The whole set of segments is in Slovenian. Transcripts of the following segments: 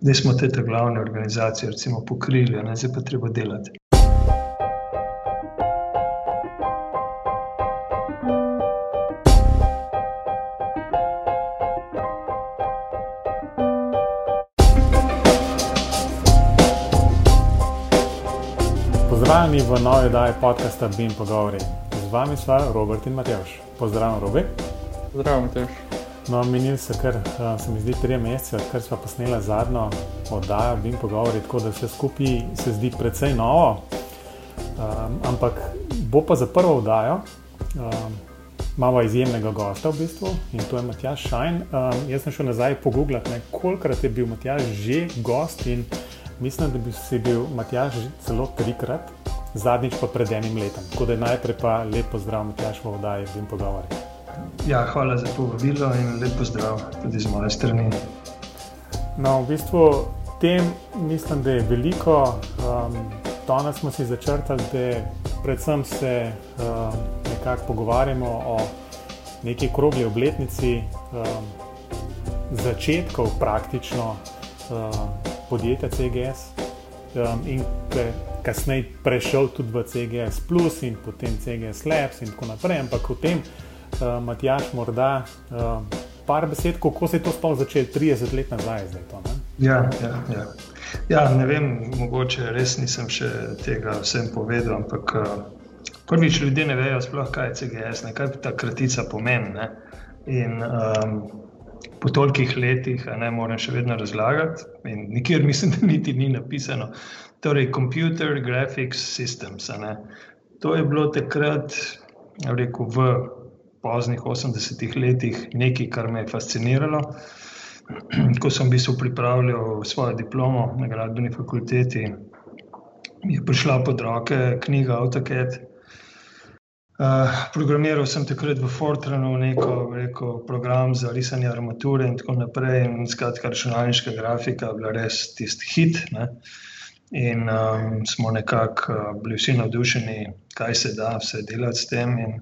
da smo te glavne organizacije recimo, pokrili, ne, zdaj pa treba delati. Pozdravljeni v novej oddaji podcasta Bim Pogovori. Z vami smo Robert in Matejš. Pozdravljen, Robi. Zdravo, Matejš. No, minili so kar, uh, se mi zdi, tri mesece, odkar smo posneli zadnjo oddajo Bim Pogovori, tako da vse skupaj se zdi precej novo. Um, ampak bo pa za prvo oddajo. Um, Imamo izjemnega gosta v bistvu in to je Matjaš Šajn. Um, jaz sem šel nazaj pogooglati, kolikrat je bil Matjaš že gost in mislim, da bi si bil Matjaš celo trikrat, zadnjič pa pred enim letom. Tako da najprej pa lepo zdrav, Matjaš, v oddaji in pogovori. Ja, hvala za povabilo in lepo zdrav tudi z moje strani. No, v bistvu tem mislim, da je veliko. Um, danes smo si začrtali, da predvsem se um, nekako pogovarjamo o neki krogli obletnici um, začetkov praktično. Um, podjetja CGS um, in kasneje prešel tudi v CGS in potem CGS Labs in tako naprej. Ampak o tem, uh, Matjaš, morda uh, par besed, kako se je to sploh začelo 30 let nazaj. Zdaj, to, ne? Ja, ja, ja. ja, ne vem, mogoče res nisem še tega vsem povedal, ampak uh, prvič ljudje ne vejo sploh, kaj je CGS, ne, kaj ta kratica pomeni. Ne? In um, po tolikih letih, ne morem še vedno razlagati, in nikjer mislim, da niti ni napisano. Torej, Computer Graphics Systems. To je bilo takrat, rekel, v poznih 80-ih letih nekaj, kar me je fasciniralo. Ko sem v bistvu pripravljal svojo diplomo na gradbeni fakulteti, mi je prišla pod roke knjiga AutoCAD. Uh, programiral sem takrat v Fortranu neko rekel, program za risanje armature in tako naprej. In skratka, računalniška grafika je bila res tisti hit. Ne? In um, smo nekako uh, bili vsi navdušeni, kaj se da vse delati s tem. In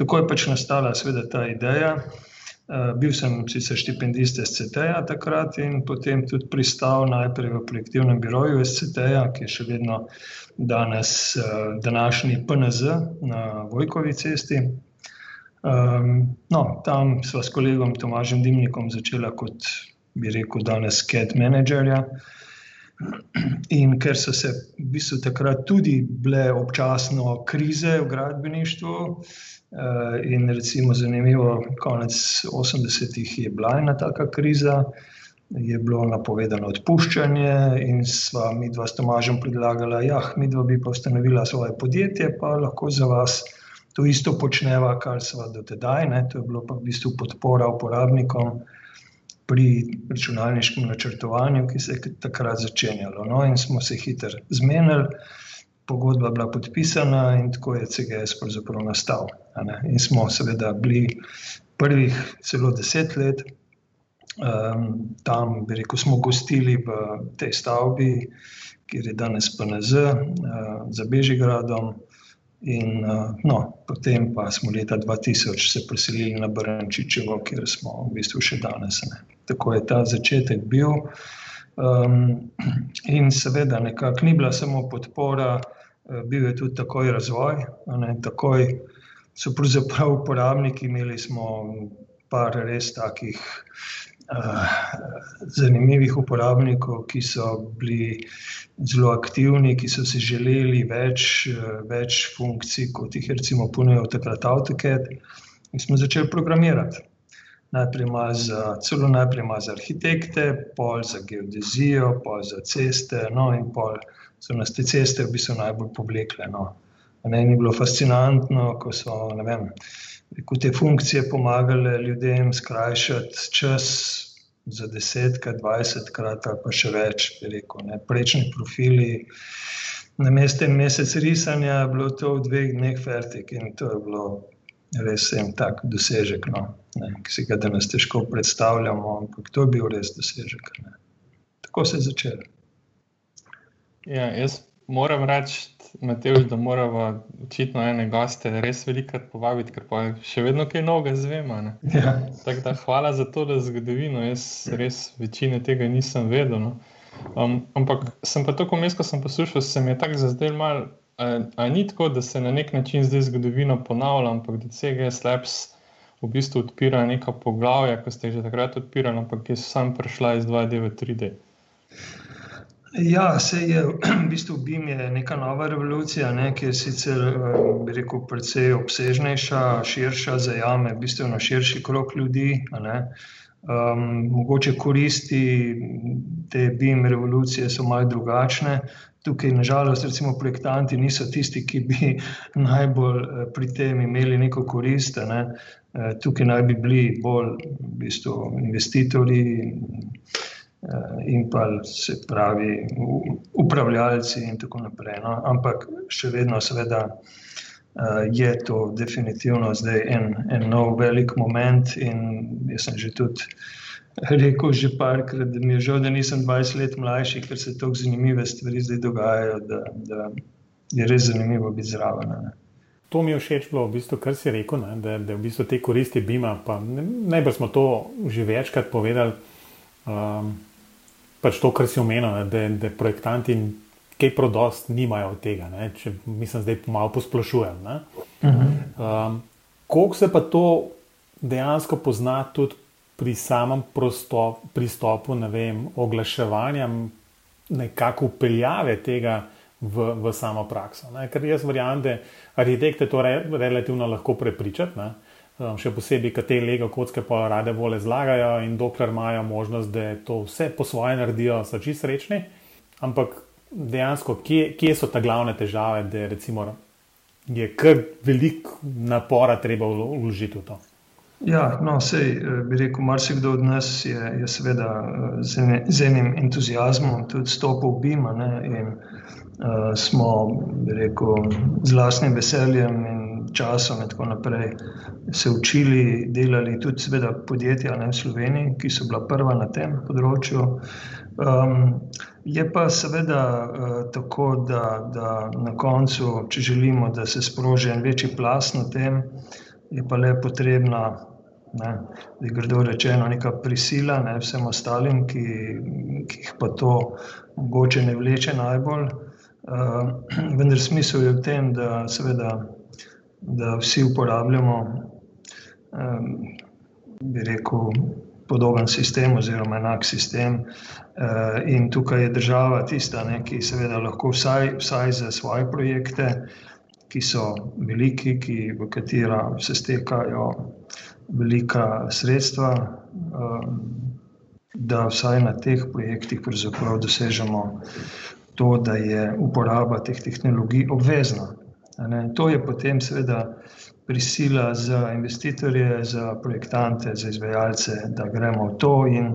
tako je pač nastala seveda ta ideja. Uh, bil sem sicer štipendist SCT-ja takrat in potem tudi pristal najprej v projektivnem biroju SCT-ja, ki je še vedno danes, eh, današnji PNZ na Vojkovi cesti. Um, no, tam smo s kolegom Tomažem Dimnikom začeli kot, bi rekel, danes CAD menedžerja. In ker so se v bistvu takrat tudi bile občasno krize v gradbeništvu, uh, in recimo zanimivo, konec 80-ih je bila ena taka kriza, je bilo napovedano odpuščanje, in sva mi dva s Tomažem predlagala, da ja, mi dva bi pa ustanovila svoje podjetje, pa lahko za vas to isto počneva, kar sva do tedaj. Ne. To je bilo pa v bistvu podpora uporabnikom pri računalniškem načrtovanju, ki se je takrat začenjalo. No, in smo se hitro zmenili. Pogodba bila podpisana, in tako je CGS pravzaprav nastal. In smo, seveda, bili prvih celo deset let Um, tam, bi rekel, smo gostili v tej stavbi, kjer je danes PNZ, uh, za Bežigradom. In, uh, no, potem pa smo leta 2000 se preselili na Brnčičevo, kjer smo v bistvu še danes. Ne. Tako je ta začetek bil. Um, in seveda, nekako ni bila samo podpora, uh, bil je tudi takoj razvoj. Ne, takoj so pravzaprav uporabniki imeli smo par res takih. Eh, zanimivih uporabnikov, ki so bili zelo aktivni, ki so si želeli več, uh, več funkcij, kot jih recimo ponujajo takrat AutoCAD. In smo začeli programirati. Najprej za, celo najprej za arhitekte, pol za geodezijo, pol za ceste, no in pol so nas te ceste v bistvu najbolj povlekle. No. Ne, ni bilo fascinantno, ko so, ne vem, Ko te funkcije pomagale ljudem skrajšati čas za desetkrat, dvajsetkrat ali pa še več, rekel, ne, prečni profili. Na mestu mesec risanja je bilo to v dveh dneh fertik in to je bilo res en tak dosežek, no, ne, ki si ga danes težko predstavljamo, ampak to je bil res dosežek. Ne. Tako se je začelo. Ja, jaz moram reči, Matej, da moramo očitno ene goste res velikokrat povabiti, ker pa še vedno kaj novega zvemo. Ja. Da, hvala za to, da zgodovino. Jaz res večine tega nisem vedel. No. Um, ampak sem pa tako umest, ko sem poslušal, se mi je tako zazdel mal, ali ni tako, da se na nek način zdaj zgodovina ponavlja, ampak da CGS Labs v bistvu odpira neka poglavja, ki ste jih že takrat odpirali, ampak ki so sam prišla iz 2D v 3D. Ja, se je v bistvu BIM je neka nova revolucija, ne, ki je sicer, bi rekel, precej obsežnejša, širša, zajame na širši krok ljudi. Um, mogoče koristi te BIM revolucije so malo drugačne. Tukaj, nažalost, recimo projektanti niso tisti, ki bi najbolj pri tem imeli neko korist. Ne. Tukaj naj bi bili bolj v bistvu, investitorji. Eh, in pa se pravi upravljalci in tako naprej. No. Ampak še vedno, seveda, eh, je to definitivno zdaj en, en nov velik moment in jaz sem že tudi rekel že parkrat, da mi je žal, da nisem 20 let mlajši, ker se tako zanimive stvari zdaj dogajajo, da, da je res zanimivo biti zraven. Ne. To mi je všeč bilo, v bistvu, kar si rekel, ne, da, da v bistvu te koristi bima, pa najbrž smo to že večkrat povedali, um, pač to, kar si omenil, da, da projektanti kaj prodost nimajo od tega. Ne? Če mislim, da malo posplošujem. Uh -huh. um, Koliko se pa to dejansko pozna tudi pri samem prostop, pristopu, ne vem, oglaševanjem, nekako upeljave tega v, v samo prakso. Ne? Ker jaz verjamem, da arhitekte to re, relativno lahko prepričati. Um, še posebej, ker te lega kocke pa rade vole zlagajo in dokler imajo možnost, da to vse po svoje naredijo, so čisto srečni. Ampak dejansko, kje, kje so ta glavne težave, da recimo, je kar veliko napora treba vložiti v to? Ja, no, sej eh, bi rekel, marsikdo od nas je, je seveda eh, z, ene, z enim entuzijazmom tudi stopil v Bima ne, in uh, smo, bi rekel, z vlastnim veseljem in časom in tako naprej se učili, delali tudi, seveda, podjetja ne, v Sloveniji, ki so bila prva na tem področju. Um, je pa seveda uh, tako, da, da na koncu, če želimo, da se sproži en večji plas na tem, je pa le potrebna. Ne, da je grdo rečeno, neka prisila ne, vsem ostalim, ki, ki jih pa to mogoče ne vleče najbolj. Uh, vendar smisel je v tem, da seveda da vsi uporabljamo, um, bi rekel, podoben sistem oziroma enak sistem. Uh, in tukaj je država tista, ne, ki seveda lahko vsaj, vsaj za svoje projekte, ki so veliki, ki, v katera se stekajo velika sredstva, um, da vsaj na teh projektih dosežemo to, da je uporaba teh tehnologij obvezna. To je potem seveda prisila za investitorje, za projektante, za izvajalce, da gremo v to. In,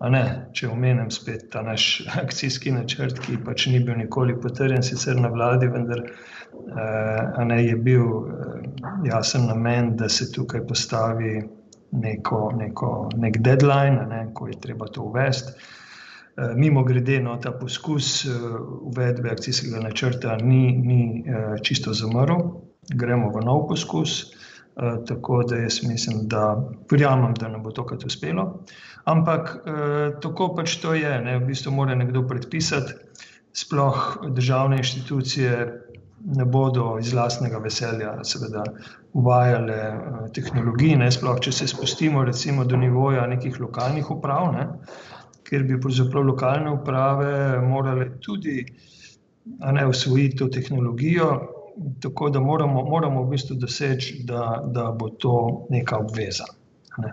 ne, če omenim spet ta naš akcijski načrt, ki pač ni bil nikoli potrjen, sicer na vladi, vendar eh, ne, je bil eh, jasen namen, da se tukaj postavi neko, neko, nek deadline, ne, ko je treba to uvesti. Eh, Mimo grede, no, ta poskus eh, uvedbe akcijskega načrta ni, ni eh, čisto zamrl, gremo v nov poskus. Tako da jaz mislim, da verjamem, da nam bo to kaj uspelo. Ampak tako pač to je. Ne, v bistvu mora nekdo predpisati, sploh državne inštitucije ne bodo iz vlastnega veselja, seveda, uvajale tehnologije, sploh, če se spustimo recimo do nivoja nekih lokalnih uprav. Ne, ker bi pravzaprav lokalne uprave morale tudi ne, usvojiti to tehnologijo. Tako da moramo, moramo v bistvu doseči, da, da bo to neka obveza. Ne.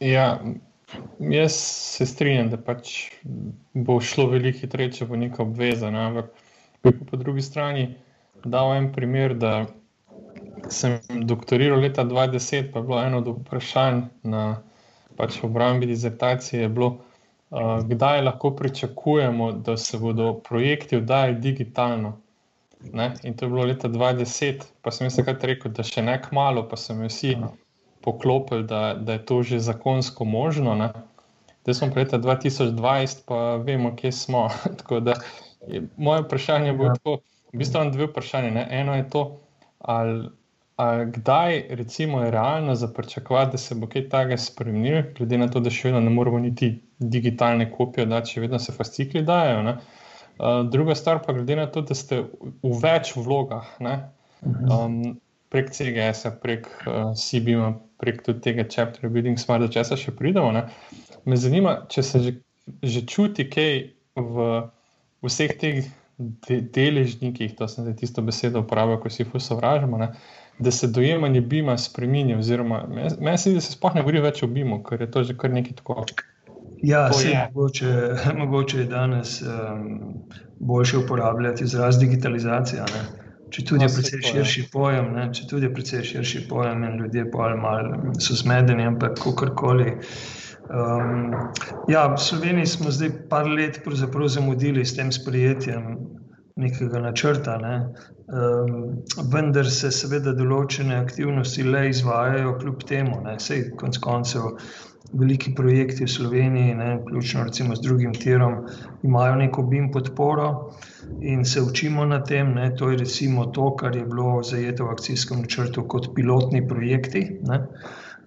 Ja, jaz se strinjam, da pač bo šlo veliko hitreje, če bo neka obveza. Ne. Ampak po drugi strani, da vam en primer, da sem doktoriral leta 2010, pa je bilo eno od vprašanj na pač v obrambi dizertacije je bilo, kdaj lahko pričakujemo, da se bodo projekti vdajali digitalno. Ne? In to je bilo leta 2010, pa sem jaz takrat rekel, da še ne kmalo, pa so mi vsi poklopili, da, da je to že zakonsko možno. Ne? Zdaj smo pa leta 2020, pa vemo, kje smo. je, moje vprašanje bo ja. tako: v bistvu imam dve vprašanje. Ne? Eno je to, ali kdaj recimo, je realno zaprčakovati, da se bo kaj takega spremenilo, glede na to, da še vedno ne moremo niti digitalne kopije, da še vedno se fascikli dajo. Ne? Druga stvar pa glede na to, da ste v več vlogah, ne? um, prek CGS, prek uh, CBM, prek tega chapter building smart, da če se še pridemo. Ne? Me zanima, če se že, že čuti kaj v vseh teh de deležnikih, to sem zdaj tisto besedo uporabil, ko si fusovražamo, da se dojemanje bima spremenja. Oziroma, meni se zdi, da se sploh ne govori več o bimu, ker je to že kar nekaj tako. Ja, se je mogoče, mogoče je danes um, boljše uporabljati izraz digitalizacija. Ne? Če tudi je no, precej širši pojem, ne? če tudi je precej širši pojem, in ljudje pa malo so zmedeni, ampak kakorkoli. Um, ja, v Sloveniji smo zdaj par let zamudili s tem sprejetjem nekega načrta, ne? um, vendar se seveda določene aktivnosti le izvajajo kljub temu. Sej konc koncev veliki projekti v Sloveniji, ne, vključno recimo z drugim tirom, imajo neko BIM podporo in se učimo na tem. Ne, to je recimo to, kar je bilo zajeto v akcijskem načrtu kot pilotni projekti. Ne.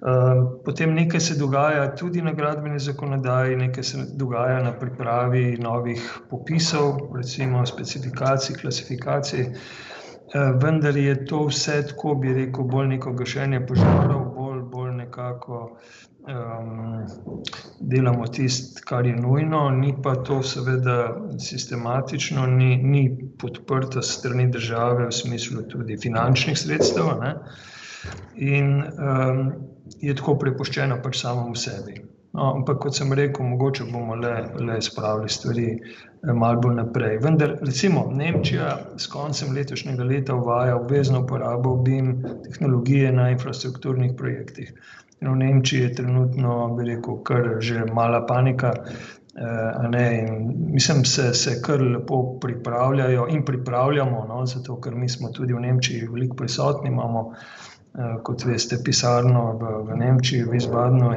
Ehm, potem nekaj se dogaja tudi na gradbeni zakonodaji, nekaj se dogaja na pripravi novih popisov, recimo specifikacij, klasifikacij. Ehm, vendar je to vse, tako bi rekel, bolj neko gašenje požarov, bolj, bolj nekako um, delamo tisto, kar je nujno, ni pa to, seveda, sistematično, ni, ni podprto strani države v smislu tudi finančnih sredstev. Ne? In um, je tako prepuščeno pač samemu sebi. No, ampak, kot sem rekel, mogoče bomo le, le spravili stvari eh, malo bolj naprej. Vendar, recimo, Nemčija s koncem letošnjega leta uvaja obvezno uporabo BIM tehnologije na infrastrukturnih projektih. V Nemčiji je trenutno, bi rekel, kar že mala panika. Eh, mislim, da se, se kar lepo pripravljajo in pripravljamo, no, zato ker mi smo tudi v Nemčiji veliko prisotni. Imamo, eh, kot veste, pisarno v, v Nemčiji, v Izbadnu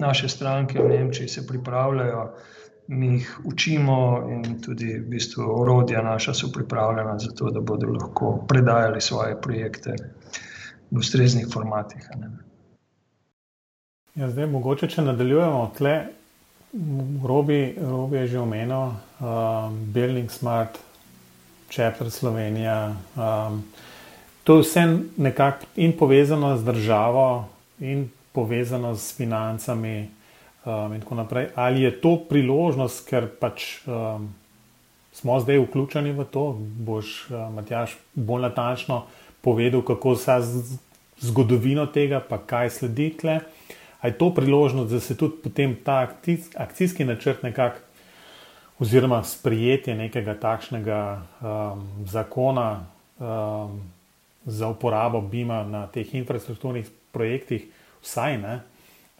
naše stranke v Nemčiji se pripravljajo, mi jih učimo in tudi v bistvu orodja naša so pripravljena za to, da bodo lahko predajali svoje projekte v ustreznih formatih. Ja, zdaj, mogoče, če nadaljujemo tle, Robi, Robi je že omenil, um, Building Smart, Chapter Slovenija. Um, to je vse nekako in povezano z državo, in povezano s financami, um, in tako naprej. Ali je to priložnost, ker pač um, smo zdaj vključeni v to, boš, uh, Matjaš, bolj natančno povedal, kako se zgodovino tega, pa kaj sledi tle je to priložnost, da se tudi potem ta akcijski načrt nekako, oziroma sprejetje nekega takšnega um, zakona um, za uporabo BIM-a na teh infrastrukturnih projektih, vsaj ne,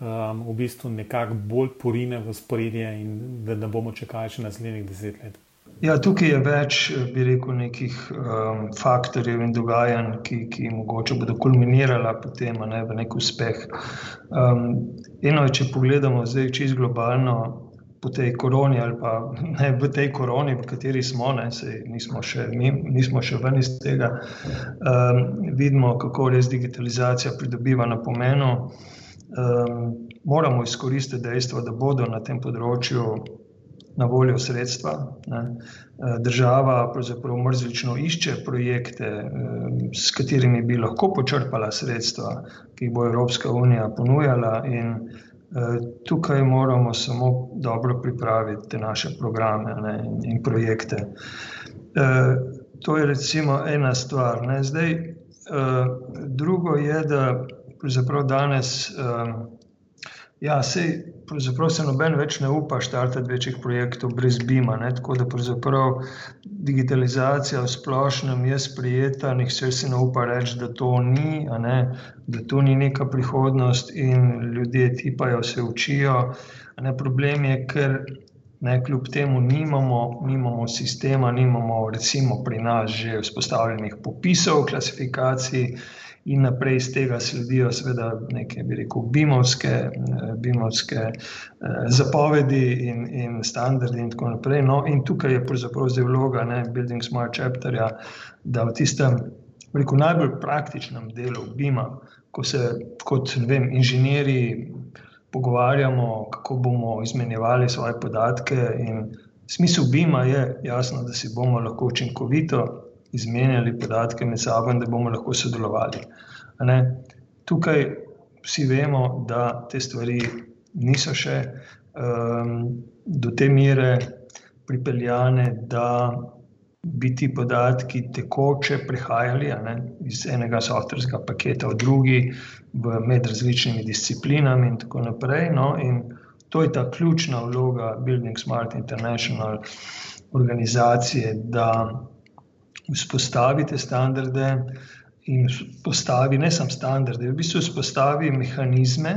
um, v bistvu nekako bolj porine v sporedje in da ne bomo čakali še naslednjih deset let. Ja, tukaj je več, bi rekel, nekih um, faktorjev in dogajanj, ki, ki mogoče bodo kulminirala potem ne, v nek uspeh. Um, eno je, če pogledamo zdaj čisto globalno po tej koroni ali pa ne v tej koroni, v kateri smo, ne, nismo, še, mi, nismo še ven iz tega, um, vidimo, kako res digitalizacija pridobiva na pomenu. Um, moramo izkoristiti dejstvo, da bodo na tem področju na voljo sredstva. Ne. Eh, država pravzaprav mrzlično išče projekte, eh, s katerimi bi lahko počrpala sredstva, ki jih bo Evropska unija ponujala. In tukaj moramo samo dobro pripraviti te naše programe ne, in projekte. To je recimo ena stvar. Ne. Zdaj, drugo je, da pravzaprav danes. Ja, sej, pravzaprav se noben več ne upa štartati večjih projektov brez BIM-a. Tako da pravzaprav digitalizacija v splošnem je sprijeta, nihče se ne upa reči, da to ni, da to ni neka prihodnost in ljudje tipajo, se učijo. Ne, problem je, ker ne, kljub temu nimamo, nimamo sistema, nimamo recimo pri nas že vzpostavljenih popisov, klasifikacij in naprej iz tega sledijo, seveda, neke, bi rekel, bimovske, eh, bimovske eh, zapovedi in, in standardi, in tako naprej. No, in tukaj je pravzaprav zdaj vloga ne, Building Smart Chapterja, da v tistem rekel, najbolj praktičnem delu BIM-a, ko se kot vem, inženirji pogovarjamo, kako bomo izmenjevali svoje podatke. Smisel BIM-a je jasno, da si bomo lahko učinkovito izmenjali podatke med sabo in da bomo lahko sodelovali. Tukaj vsi vemo, da te stvari niso še um, do te mere pripeljane, da bi ti podatki tekoče prehajali ne, iz enega softverskega paketa v drugi, v med različnimi disciplinami, in tako naprej. No, in to je ta ključna vloga Building Smart International organizacije, da vzpostavite standarde in postavi ne samo standarde, v bistvu vzpostavi mehanizme,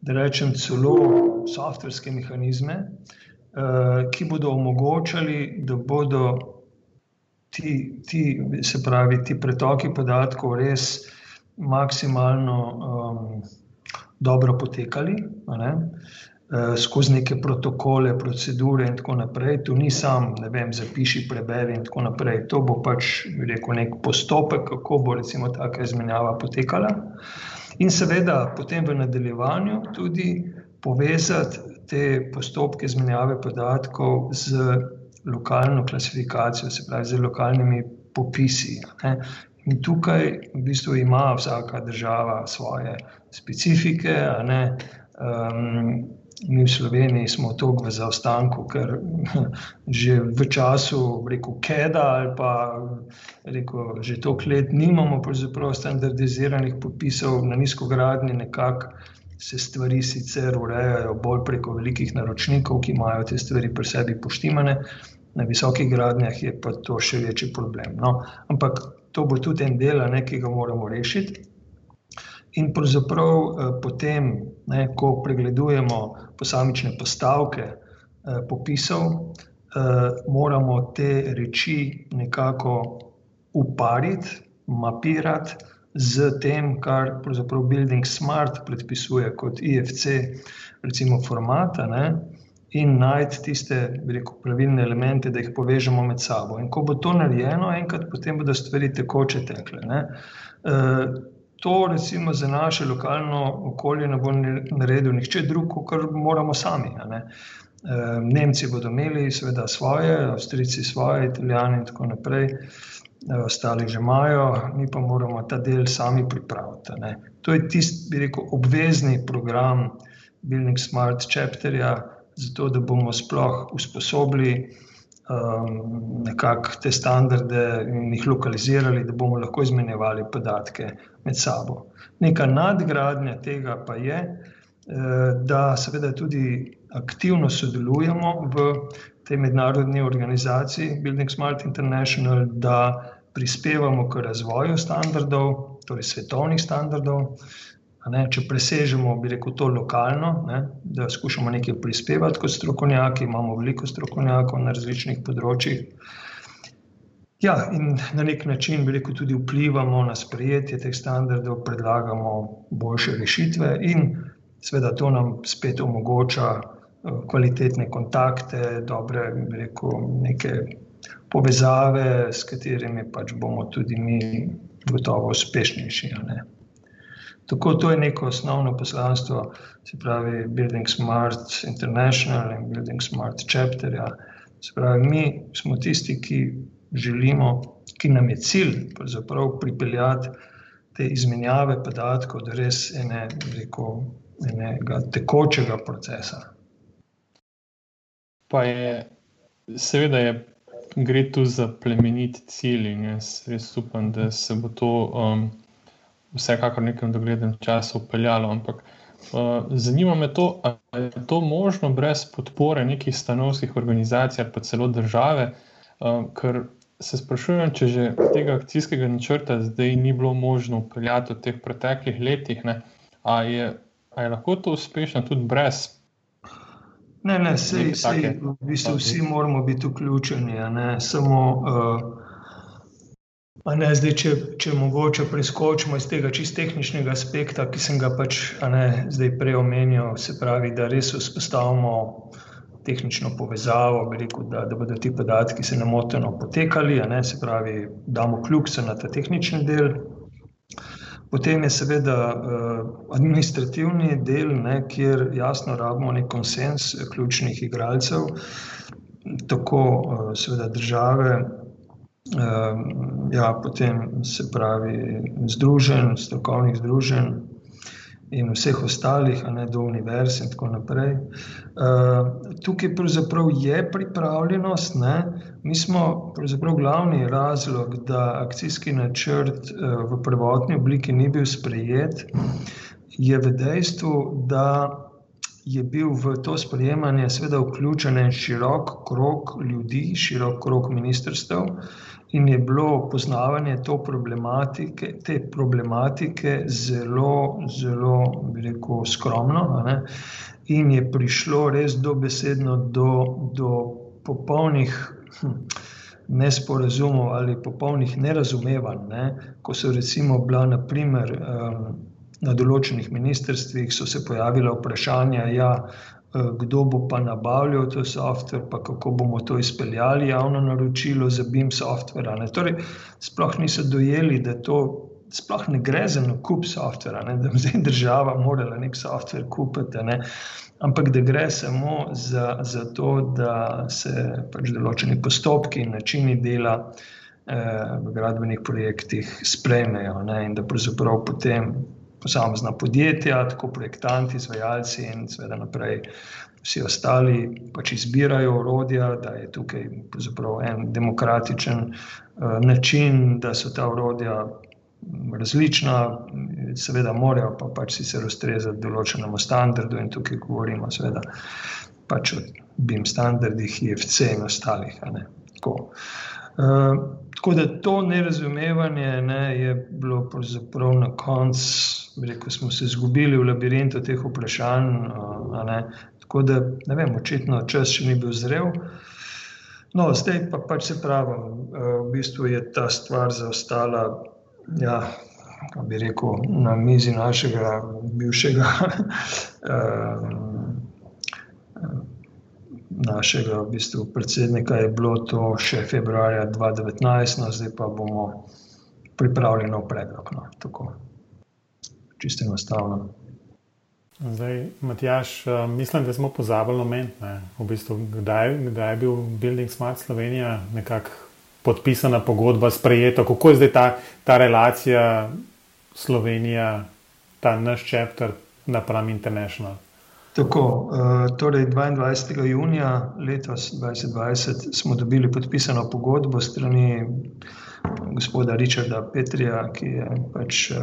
da rečem celo softverske mehanizme, uh, ki bodo omogočali, da bodo ti, ti, se pravi, ti pretoki podatkov res maksimalno um, dobro potekali. Uh, skozi neke protokole, procedure, in tako naprej. Tu ni sam, ne vem, zapiši, preberi, in tako naprej. To bo pač rekel, nek postopek, kako bo recimo taka izmenjava potekala. In seveda, potem v nadaljevanju tudi povezati te postopke izmenjave podatkov z lokalno klasifikacijo, se pravi z lokalnimi popisi. Ne. In tukaj v bistvu ima vsaka država svoje specifike. Um, mi v Sloveniji smo toliko v zaostanku, ker že v času, rekel, Keda ali pa rekel, že toliko let nimamo standardiziranih popisov na nizkogradni nekako se stvari sicer urejajo bolj preko velikih naročnikov, ki imajo te stvari pri sebi poštimane, na visokih gradnjah je pa to še večji problem. No, ampak to bo tudi en del, ki ga moramo rešiti. In pravzaprav eh, potem, ne, ko pregledujemo posamične postavke eh, popisov, eh, moramo te reči nekako upariti, mapirati z tem, kar pravzaprav Building Smart predpisuje kot IFC, recimo formata. Ne, in najti tiste rekel, pravilne elemente, da jih povežemo med sabo. In ko bo to narejeno, enkrat potem bodo stvari tekoče tekle. Ne. E, to, recimo, za naše lokalno okolje ne bo naredil nihče drug, kot moramo sami. E, Nemci bodo imeli, seveda, svoje, Avstrijci svoje, Italijani in tako naprej. E, ostali že imajo, mi pa moramo ta del sami pripraviti. Ne. To je tisti, bi rekel, obvezni program Building Smart Chapterja, zato da bomo sploh usposobili um, nekako te standarde in jih lokalizirali, da bomo lahko izmenjevali podatke med sabo. Neka nadgradnja tega pa je, eh, da seveda tudi aktivno sodelujemo v tej mednarodni organizaciji Building Smart International, da prispevamo k razvoju standardov, torej svetovnih standardov, Ne, če presežemo, bi rekel, to lokalno, ne, da skušamo nekaj prispevati kot strokovnjaki, imamo veliko strokovnjakov na različnih področjih. Ja, in na nek način, bi rekel, tudi vplivamo na sprejetje teh standardov, predlagamo boljše rešitve, in seveda to nam spet omogoča uh, kvalitetne kontakte, dobre, bi rekel, neke povezave, s katerimi pač bomo tudi mi gotovo uspešnejši. Tako to je neko osnovno poslanstvo, se pravi Building Smart International in Building Smart Chapter. Ja. Se pravi, mi smo tisti, ki želimo, ki nam je cilj pripeljati te izmenjave podatkov do res ene, rekel, enega tekočega procesa. Pa je, seveda, je, gre tu za plemeniti cilj in jaz res upam, da se bo to. Um, vsekakor nekem doglednem času upeljalo. Ampak uh, zanima me to, ali je to možno brez podpore nekih stanovskih organizacij ali pa celo države, uh, ker se sprašujem, če že tega akcijskega načrta zdaj ni bilo možno upeljati v teh preteklih letih, ali je, je lahko to uspešno tudi brez. Ne, ne, sej, sej, v bistvu vsi moramo biti vključeni, ne samo uh, Ne, zdaj, če, če mogoče preskočimo iz tega čist tehničnega aspekta, ki sem ga pač ne, zdaj prej omenil, se pravi, da res vzpostavimo tehnično povezavo, rekel, da, da bodo ti podatki se nemoteno potekali, ne, se pravi, damo ključ na ta tehnični del. Potem je seveda uh, administrativni del, ne, kjer jasno rabimo nek konsens ključnih igralcev, tako uh, seveda države, ja, potem se pravi združen, strokovnih združenj, in vseh ostalih, a ne do univerz in tako naprej. Uh, tukaj je pripravljenost, ne? mi smo glavni razlog, da akcijski načrt uh, v prvotni obliki ni bil sprejet, je v dejstvu, da je bil v to sprejemanje seveda vključen en širok krok ljudi, širok krok ministrstv, in je bilo poznavanje problematike, te problematike zelo, zelo rekel, skromno. In je prišlo res dobesedno do, do popolnih hm, nesporazumov ali popolnih nerazumevanj, ne? ko so recimo bila naprimer. Um, Na določenih ministrstvih so se pojavila vprašanja, ja, kdo bo pa nabavljal to softver, pa kako bomo to izpeljali, javno naročilo za BIM softver. Torej, sploh niso dojeli, da to sploh ne gre za nakup softvera, ne? da bi zdaj država morala nek softver kupiti. Ne? Ampak da gre samo za, za to, da se pač določeni postopki in načini dela eh, v gradbenih projektih sprejmejo ne? in da pravzaprav potem posamezna podjetja, tako projektanti, izvajalci in seveda naprej. Vsi ostali pač izbirajo orodja, da je tukaj en demokratičen uh, način, da so ta orodja različna, seveda, morajo pa pač si se ustrezati določenemu standardu, in tukaj govorimo seveda pač o BIM standardih, IFC in ostalih. Uh, tako da to nerazumevanje ne, je bilo na koncu rekel, smo se izgubili v labirintu teh vprašanj. Tako da, ne vem, očitno čas še ni bil zrel. No, zdaj pa pač se pravim, v bistvu je ta stvar zaostala, ja, kako bi rekel, na mizi našega bivšega. Našega v bistvu, predsednika je bilo to še februarja 2019, no, zdaj pa bomo pripravili nov predlog. No, čisto enostavno. Zdaj, Matjaš, eh, mislim, da smo pozabili omeniti, v bistvu, kdaj, kdaj je bil Building Smart Slovenija nekako podpisana pogodba, sprejeta, kako je zdaj ta, ta relacija Slovenija, ta naš čepter napram International. Tako, eh, torej 22. junija letos 2020 smo dobili podpisano pogodbo strani gospoda Richarda Petrija, ki je pač eh,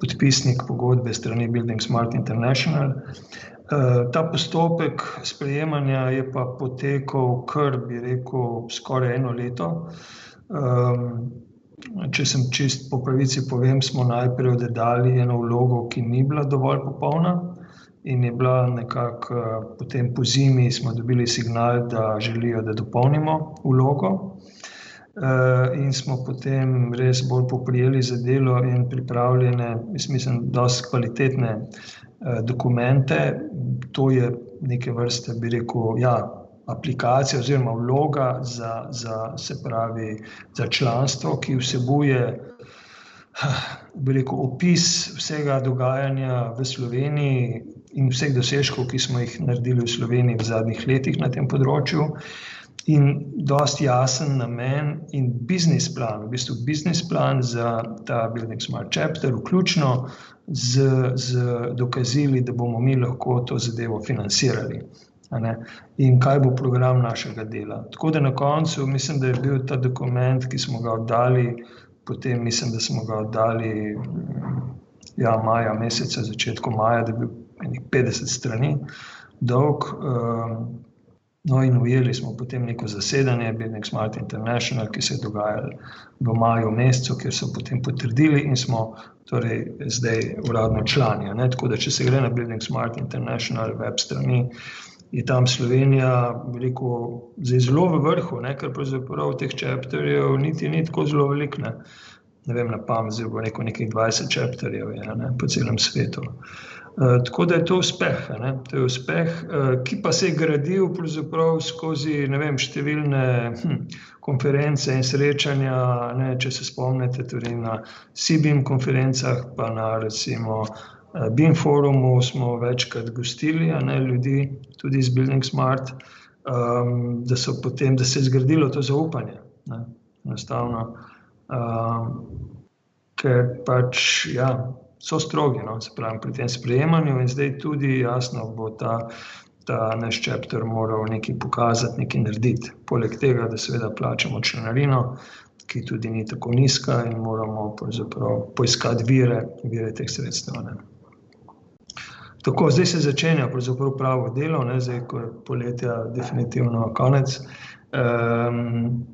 podpisnik pogodbe strani Building Smart International. Eh, ta postopek sprejemanja je pa potekal, kar bi rekel, skoraj eno leto. Če sem čist po pravici povem, smo najprej oddali eno vlogo, ki ni bila dovolj popolna in je bila nekako eh, potem po zimi, smo dobili signal, da želijo, da dopolnimo vlogo. Eh, in smo potem res bolj poprijeli za delo in pripravljene, mislim, dosti kvalitetne eh, dokumente. To je neke vrste, bi rekel, ja, aplikacija oziroma vloga za, za, se pravi, za članstvo, ki vsebuje bi rekel, opis vsega dogajanja v Sloveniji in vseh dosežkov, ki smo jih naredili v Sloveniji v zadnjih letih na tem področju in dosti jasen namen in biznis plan, v bistvu biznis plan za ta Building Smart Chapter, vključno z, z dokazili, da bomo mi lahko to zadevo financirali. In kaj bo program našega dela. Tako da na koncu mislim, da je bil ta dokument, ki smo ga oddali, potem mislim, da smo ga oddali ja, maja, meseca, začetku maja, da je bil 50 strani dolg. Um, No, in ujeli smo potem neko zasedanje, Building Smart International, ki se je dogajalo v maju, mesecu, kjer so potem potrdili in smo torej zdaj uradno člani. Ne? Tako da, če se gre na Building Smart International web strani, je tam Slovenija, veliko, zelo v vrhu, ne? ker pravzaprav teh čepterjev niti ni tako zelo veliko. Ne? ne vem, na pamet, zdaj bo neko nekih 20 čepterjev ne? po celem svetu. Uh, tako da je to uspeh, to je uspeh uh, ki pa se je gradil skozi vem, številne hm, konference in srečanja. Ne, če se spomnite, tudi na CBM konferencah, pa na recimo uh, BIM forumu smo večkrat gostili ne, ljudi, tudi iz Building Smart, um, da, potem, da se je zgradilo to zaupanje. Ne, enostavno. Um, ker pač ja, so strogi no, pravim, pri tem sprejemanju, in zdaj tudi jasno bo ta, ta naš čepter moral nekaj pokazati, nekaj narediti. Poleg tega, da seveda plačamo članarino, ki tudi ni tako nizka, in moramo poiskati vire, vire teh sredstev. Ne. Tako, zdaj se začenja pravo delo, ne, zdaj, ko je poletja, definitivno konec. Um,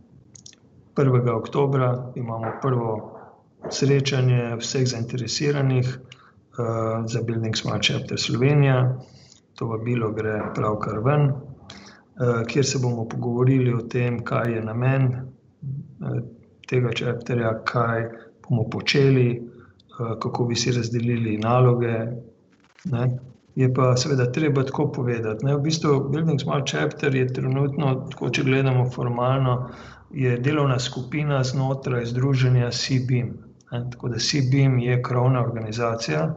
1. oktobra imamo prvo srečanje vseh zainteresiranih uh, za Building Smart Chapter Slovenija. To vabilo gre pravkar ven, uh, kjer se bomo pogovorili o tem, kaj je namen uh, tega čepterja, kaj bomo počeli, uh, kako bi si razdelili naloge. Ne? Je pa seveda treba tako povedati. Ne? V bistvu Building Smart Chapter je trenutno, tako, če gledamo formalno, delovna skupina znotraj združenja CBIM. Tako da CBIM je krovna organizacija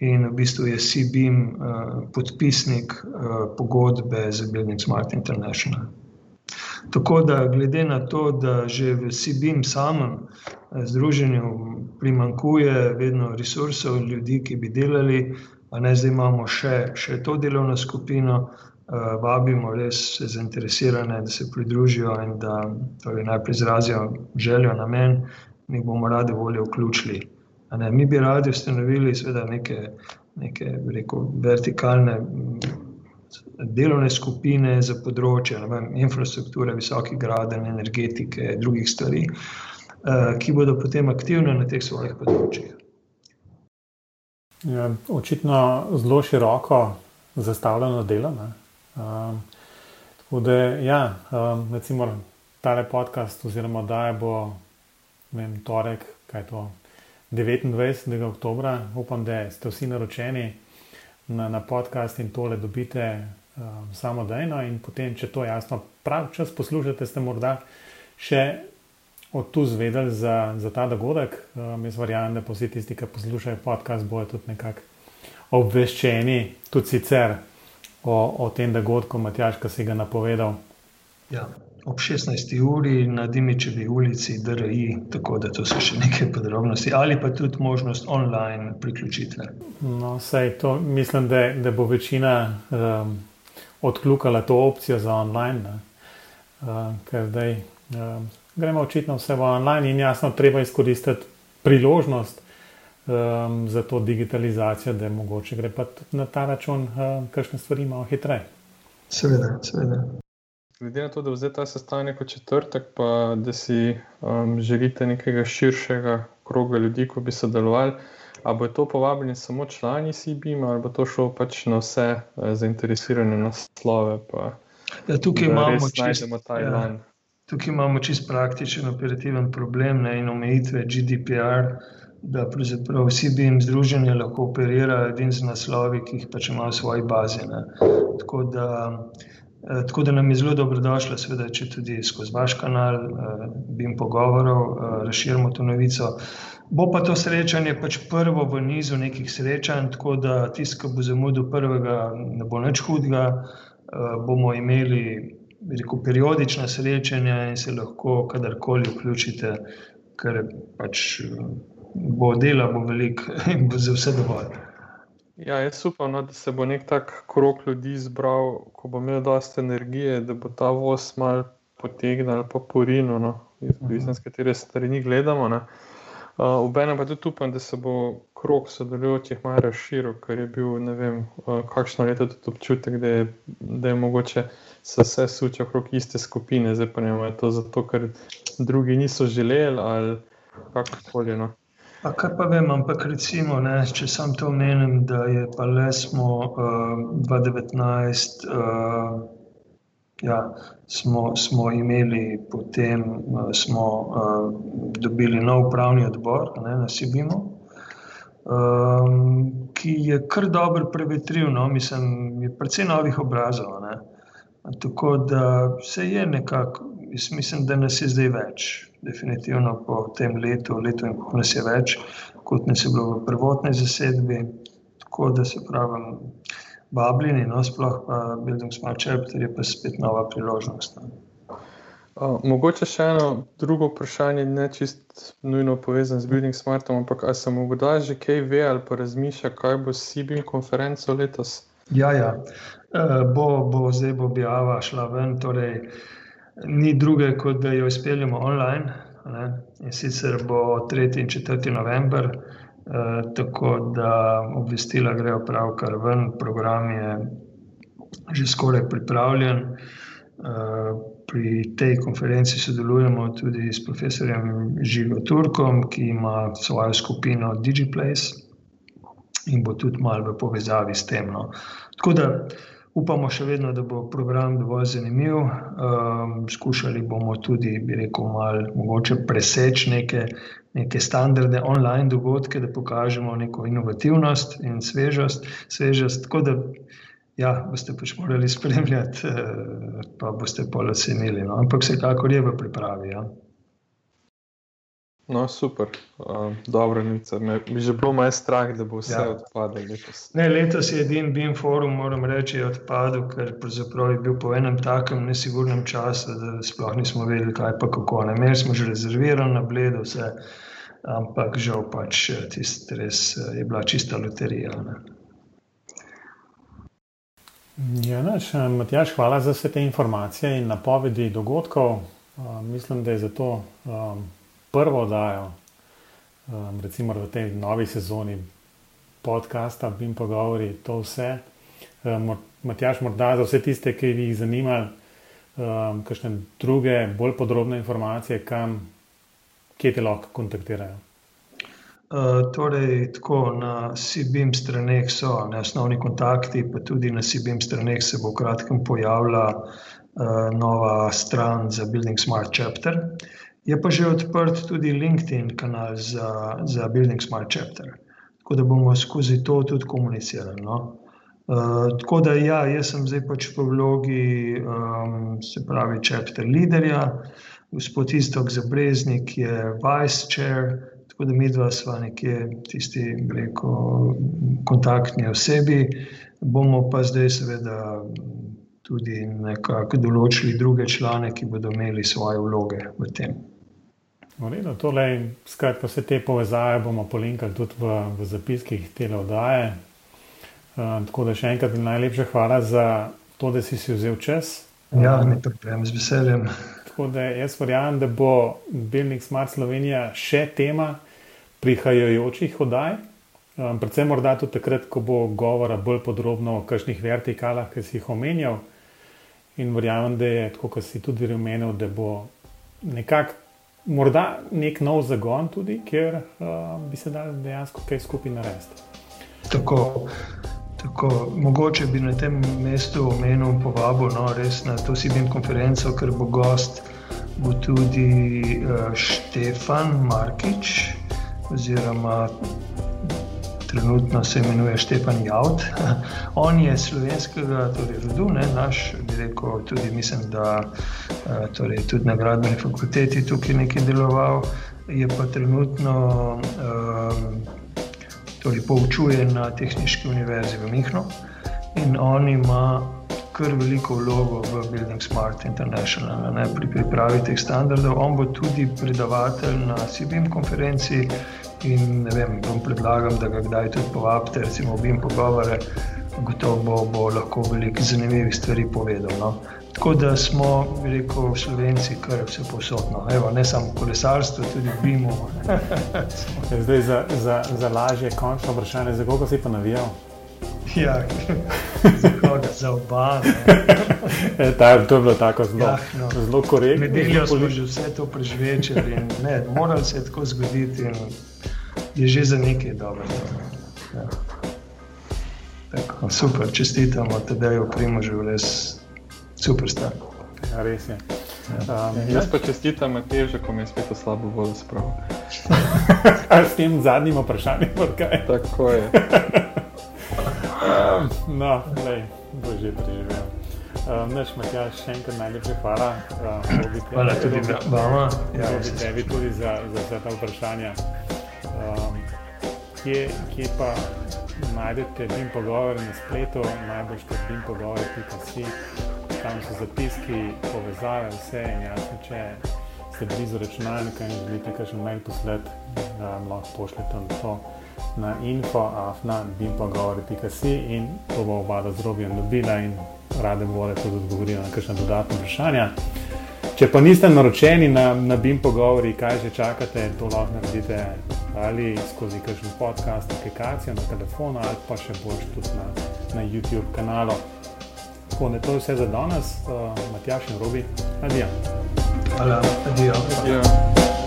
in v bistvu je CBIM uh, podpisnik uh, pogodbe z Building Smart International. Tako da, glede na to, da že v CBIM samem uh, združenju primankuje vedno resursov, ljudi, ki bi delali, pa ne zdaj imamo še, še to delovno skupino, uh, vabimo res zainteresirane, da se pridružijo in da torej najprej izrazijo željo, namen mi bomo radi voljo vključili. Mi bi radi ustanovili neke, neke rekel, vertikalne delovne skupine za področje vem, infrastrukture, visoke graden, energetike drugih stvari, eh, ki bodo potem aktivne na teh svojih področjih. Ja, očitno zelo široko zastavljeno delo. Um, tako da, ja, um, recimo, ta podcast, oziroma da je bo vem, torek, kaj je to, 29. oktober. Upam, da ste vsi naročeni na, na podcast in tole dobite um, samodejno. In potem, če to jasno prav čas poslušate, ste morda še od tu zvedeli za, za ta dogodek. Um, jaz verjamem, da vsi tisti, ki poslušajo podcast, bojo tudi nekako obveščeni, tudi sicer o, o tem dogodku, Matjaš, ki si ga napovedal. Ja ob 16. uri na Dimičevi ulici, DRI, tako da to so še nekaj podrobnosti, ali pa tudi možnost online priključitve. No, sej, to, mislim, da, da bo večina um, odkljukala to opcijo za online, uh, ker zdaj um, gremo očitno vse v online in jasno, treba izkoristiti priložnost. Um, za to digitalizacijo, da je mogoče gre pa na ta račun, um, kakšne stvari malo hitreje. Seveda, seveda. Glede na to, da vzete ta sestanek v četrtek, pa da si um, želite nekega širšega kroga ljudi, ki bi sodelovali, ali bo to povabljeni samo člani CBM, ali bo to šlo pač na vse uh, zainteresirane naslove. Pa, ja, tukaj imamo čisto ja, tukaj imamo čist praktičen, operativen problem ne, in omejitve GDPR. Da pravzaprav vsi bi jim združenje lahko operirali edini z naslovi, ki jih pač imajo v svoji bazi. Ne. Tako da Eh, tako da nam je zelo dobrodošlo, seveda, če tudi skozi vaš kanal, eh, bi jim pogovoril, eh, razširimo to novico. Bo pa to srečanje pač prvo v nizu nekih srečanj, tako da tisti, ki bo zamudil prvega, ne bo nič hudega. Bomo imeli rekel, periodična srečanja in se lahko kadarkoli vključite, ker pač bo dela, bo veliko in bo za vse dovolj. Ja, jaz upam, no, da se bo nek tak krok ljudi zbral, ko bo imel dosta energije, da bo ta voz mal potegnil ali pa porino, no, izvisno z katere strani gledamo. Obenem uh, pa tudi upam, da se bo krok sodelujočih malo razširil, ker je bil ne vem, uh, kakšno leto tudi občutek, da je, da je mogoče se vse suče okrog iste skupine, zdaj pa ne vem, je to zato, ker drugi niso želeli ali kakorkoli. No. Pa kar pa vem, ampak recimo, ne, če sam to omenim, da je pa le smo uh, 2019, uh, ja, smo, smo imeli potem, uh, smo uh, dobili nov upravni odbor ne, na Sibimu. um, ki je kar dobro prevetril, no? mislim, je precej novih obrazov. Ne? Tako da se je nekako, mislim, da nas je zdaj več. Definitivno po tem letu, letu in pol nas je več, kot nas je bilo v prvotni zasedbi. Tako da se pravi, vabljeni, no, sploh pa Building Smart Chapter je pa spet nova priložnost. No. Uh, mogoče še eno drugo vprašanje, ne čist nujno povezano z Building Smartom, ampak ali se mu kdaj že kaj ve ali pa razmišlja, kaj bo s CBIM konferenco letos? Ja, ja. Uh, bo, bo zdaj bo objava šla ven, torej ni druge, kot da jo izpeljemo online. Ne? In sicer bo 3. in 4. november, uh, tako da obvestila grejo pravkar ven, program je že skoraj pripravljen. Uh, pri tej konferenci sodelujemo tudi s profesorjem Žigo Turkom, ki ima svojo skupino DigiPlace in bo tudi malo v povezavi s tem. No. Tako da upamo še vedno, da bo program dovolj zanimiv. Um, skušali bomo tudi, bi rekel, malo mogoče preseči neke, neke standardne online dogodke, da pokažemo neko inovativnost in svežost. svežost. Tako da ja, boste pač morali spremljati, eh, pa boste pol ocenili. No? Ampak vsekakor je v pripravi. Ja. No, super, uh, dobro, nič. Mi že bilo malo strah, da bo vse ja. odpadlo letos. Ne, letos je edini BIM forum, moram reči, odpadel, ker je bil po enem takem nesigurnem času, da sploh nismo vedeli, kaj pa kako. Ne, imeli smo že rezervirano na bledu, vse, ampak žal pač eh, tisti res je bila čista loterija. Ne. Ja, naš, Matjaš, hvala za vse te informacije in napovedi dogodkov. Uh, mislim, da je za to um, prvo oddajo, um, recimo v tej novi sezoni podcasta, Bim pogovori, to vse. Um, Matjaš, morda za vse tiste, ki jih zanima, um, kakšne druge, bolj podrobne informacije, kam, kje te lahko kontaktirajo. Eh, torej, tako na CBM straneh so ne, osnovni kontakti, pa tudi na CBM straneh se bo v kratkem pojavila uh, nova stran za Building Smart Chapter. Je pa že odprt tudi LinkedIn kanal za, za Building Smart Chapter, tako da bomo skozi to tudi komunicirali. No. Uh, tako da, ja, jaz sem zdaj pač v vlogi, um, se pravi, chapter leaderja, gospod Istok Zabreznik je vice chair, Tako da mi dva sva nekje tisti, reko, kontaktni osebi, bomo pa zdaj seveda tudi nekako določili druge člane, ki bodo imeli svoje vloge v tem. Redo, tole, skratka, vse te povezave bomo polinkali tudi v, v zapiskih te oddaje. Uh, tako da še enkrat najlepša hvala za to, da si si vzel čas. Ja, ne problem, z veseljem. Tako da jaz verjamem, da bo Bilnik Smart Slovenija še tema prihajajočih oddaj, um, predvsem morda tudi takrat, ko bo govora bolj podrobno o kakšnih vertikalah, ki si jih omenjal. In verjamem, da je tako, kot si tudi omenil, da bo nekako morda nek nov zagon, tudi, kjer uh, bi se dal dejansko kaj skupaj narediti. Tako. Tako, mogoče bi na tem mestu omenil povabo no, na to Sibin konferenco, ker bo gost bo tudi uh, Štefan Markič, oziroma trenutno se imenuje Štepan Javt. On je slovenskega torej, rodu, ne, naš, rekel, tudi mislim, da eh, torej, tudi na gradbeni fakulteti tukaj nekaj deloval, je pa trenutno um, torej, poučuje na Tehnički univerzi v Mihnu in on ima kar veliko vlogo v Building Smart International, ne, pri pripravi teh standardov. On bo tudi predavatelj na CBM konferenci in vem, predlagam, da ga kdaj tudi povabite, recimo obim pogovore, gotovo bo, bo lahko veliko zanimivih stvari povedal. No. Tako da smo, rekel, slovenci, kar vse posodno. Evo, ne samo kolesarstvo, tudi bimo. Zdaj za, za, za lažje končno vprašanje, za koga si pa navijal? Ja, za oba. E, ta, to je bilo tako zelo, ja, no. zelo korektno. Nedeljo smo že vse to preživeli in ne, moralo se je tako zgoditi in je že za nekaj dobro. Ja. Tako, super, čestitamo, da je v Primožu res super star. Ja, res je. Ja. Um, jaz pa čestitam, že, ko mi je spet slabo vodo spravil. S tem zadnjim vprašanjem, kaj? Tako je. um, no, lej, bo že preživel. Um, Naš Matjaš, še enkrat najlepše hvala. Um, hvala tudi vama. Ja, tebi tudi za, za vse ta vprašanja. Um, kje, kje pa najdete BIM pogovore na spletu, najbolj ste BIM pogovore.si, tam so zapiski, povezave, vse in jasno, če ste blizu računalnika in želite kakšen mail poslati, um, lahko pošljete to na info.afna.bimpogovori.si in to bo oba z Robijem dobila in rade bodo tudi odgovorila na kakšne dodatne vprašanja. Če pa niste naročeni na, na BIM pogovori, kaj že čakate, to lahko naredite ali skozi kakšen podcast, aplikacijo na telefonu ali pa še bolj tudi na, na YouTube kanalu. Tako da to je vse za danes, uh, Matjaš in Robi, adijo. Hvala, adijo. adijo.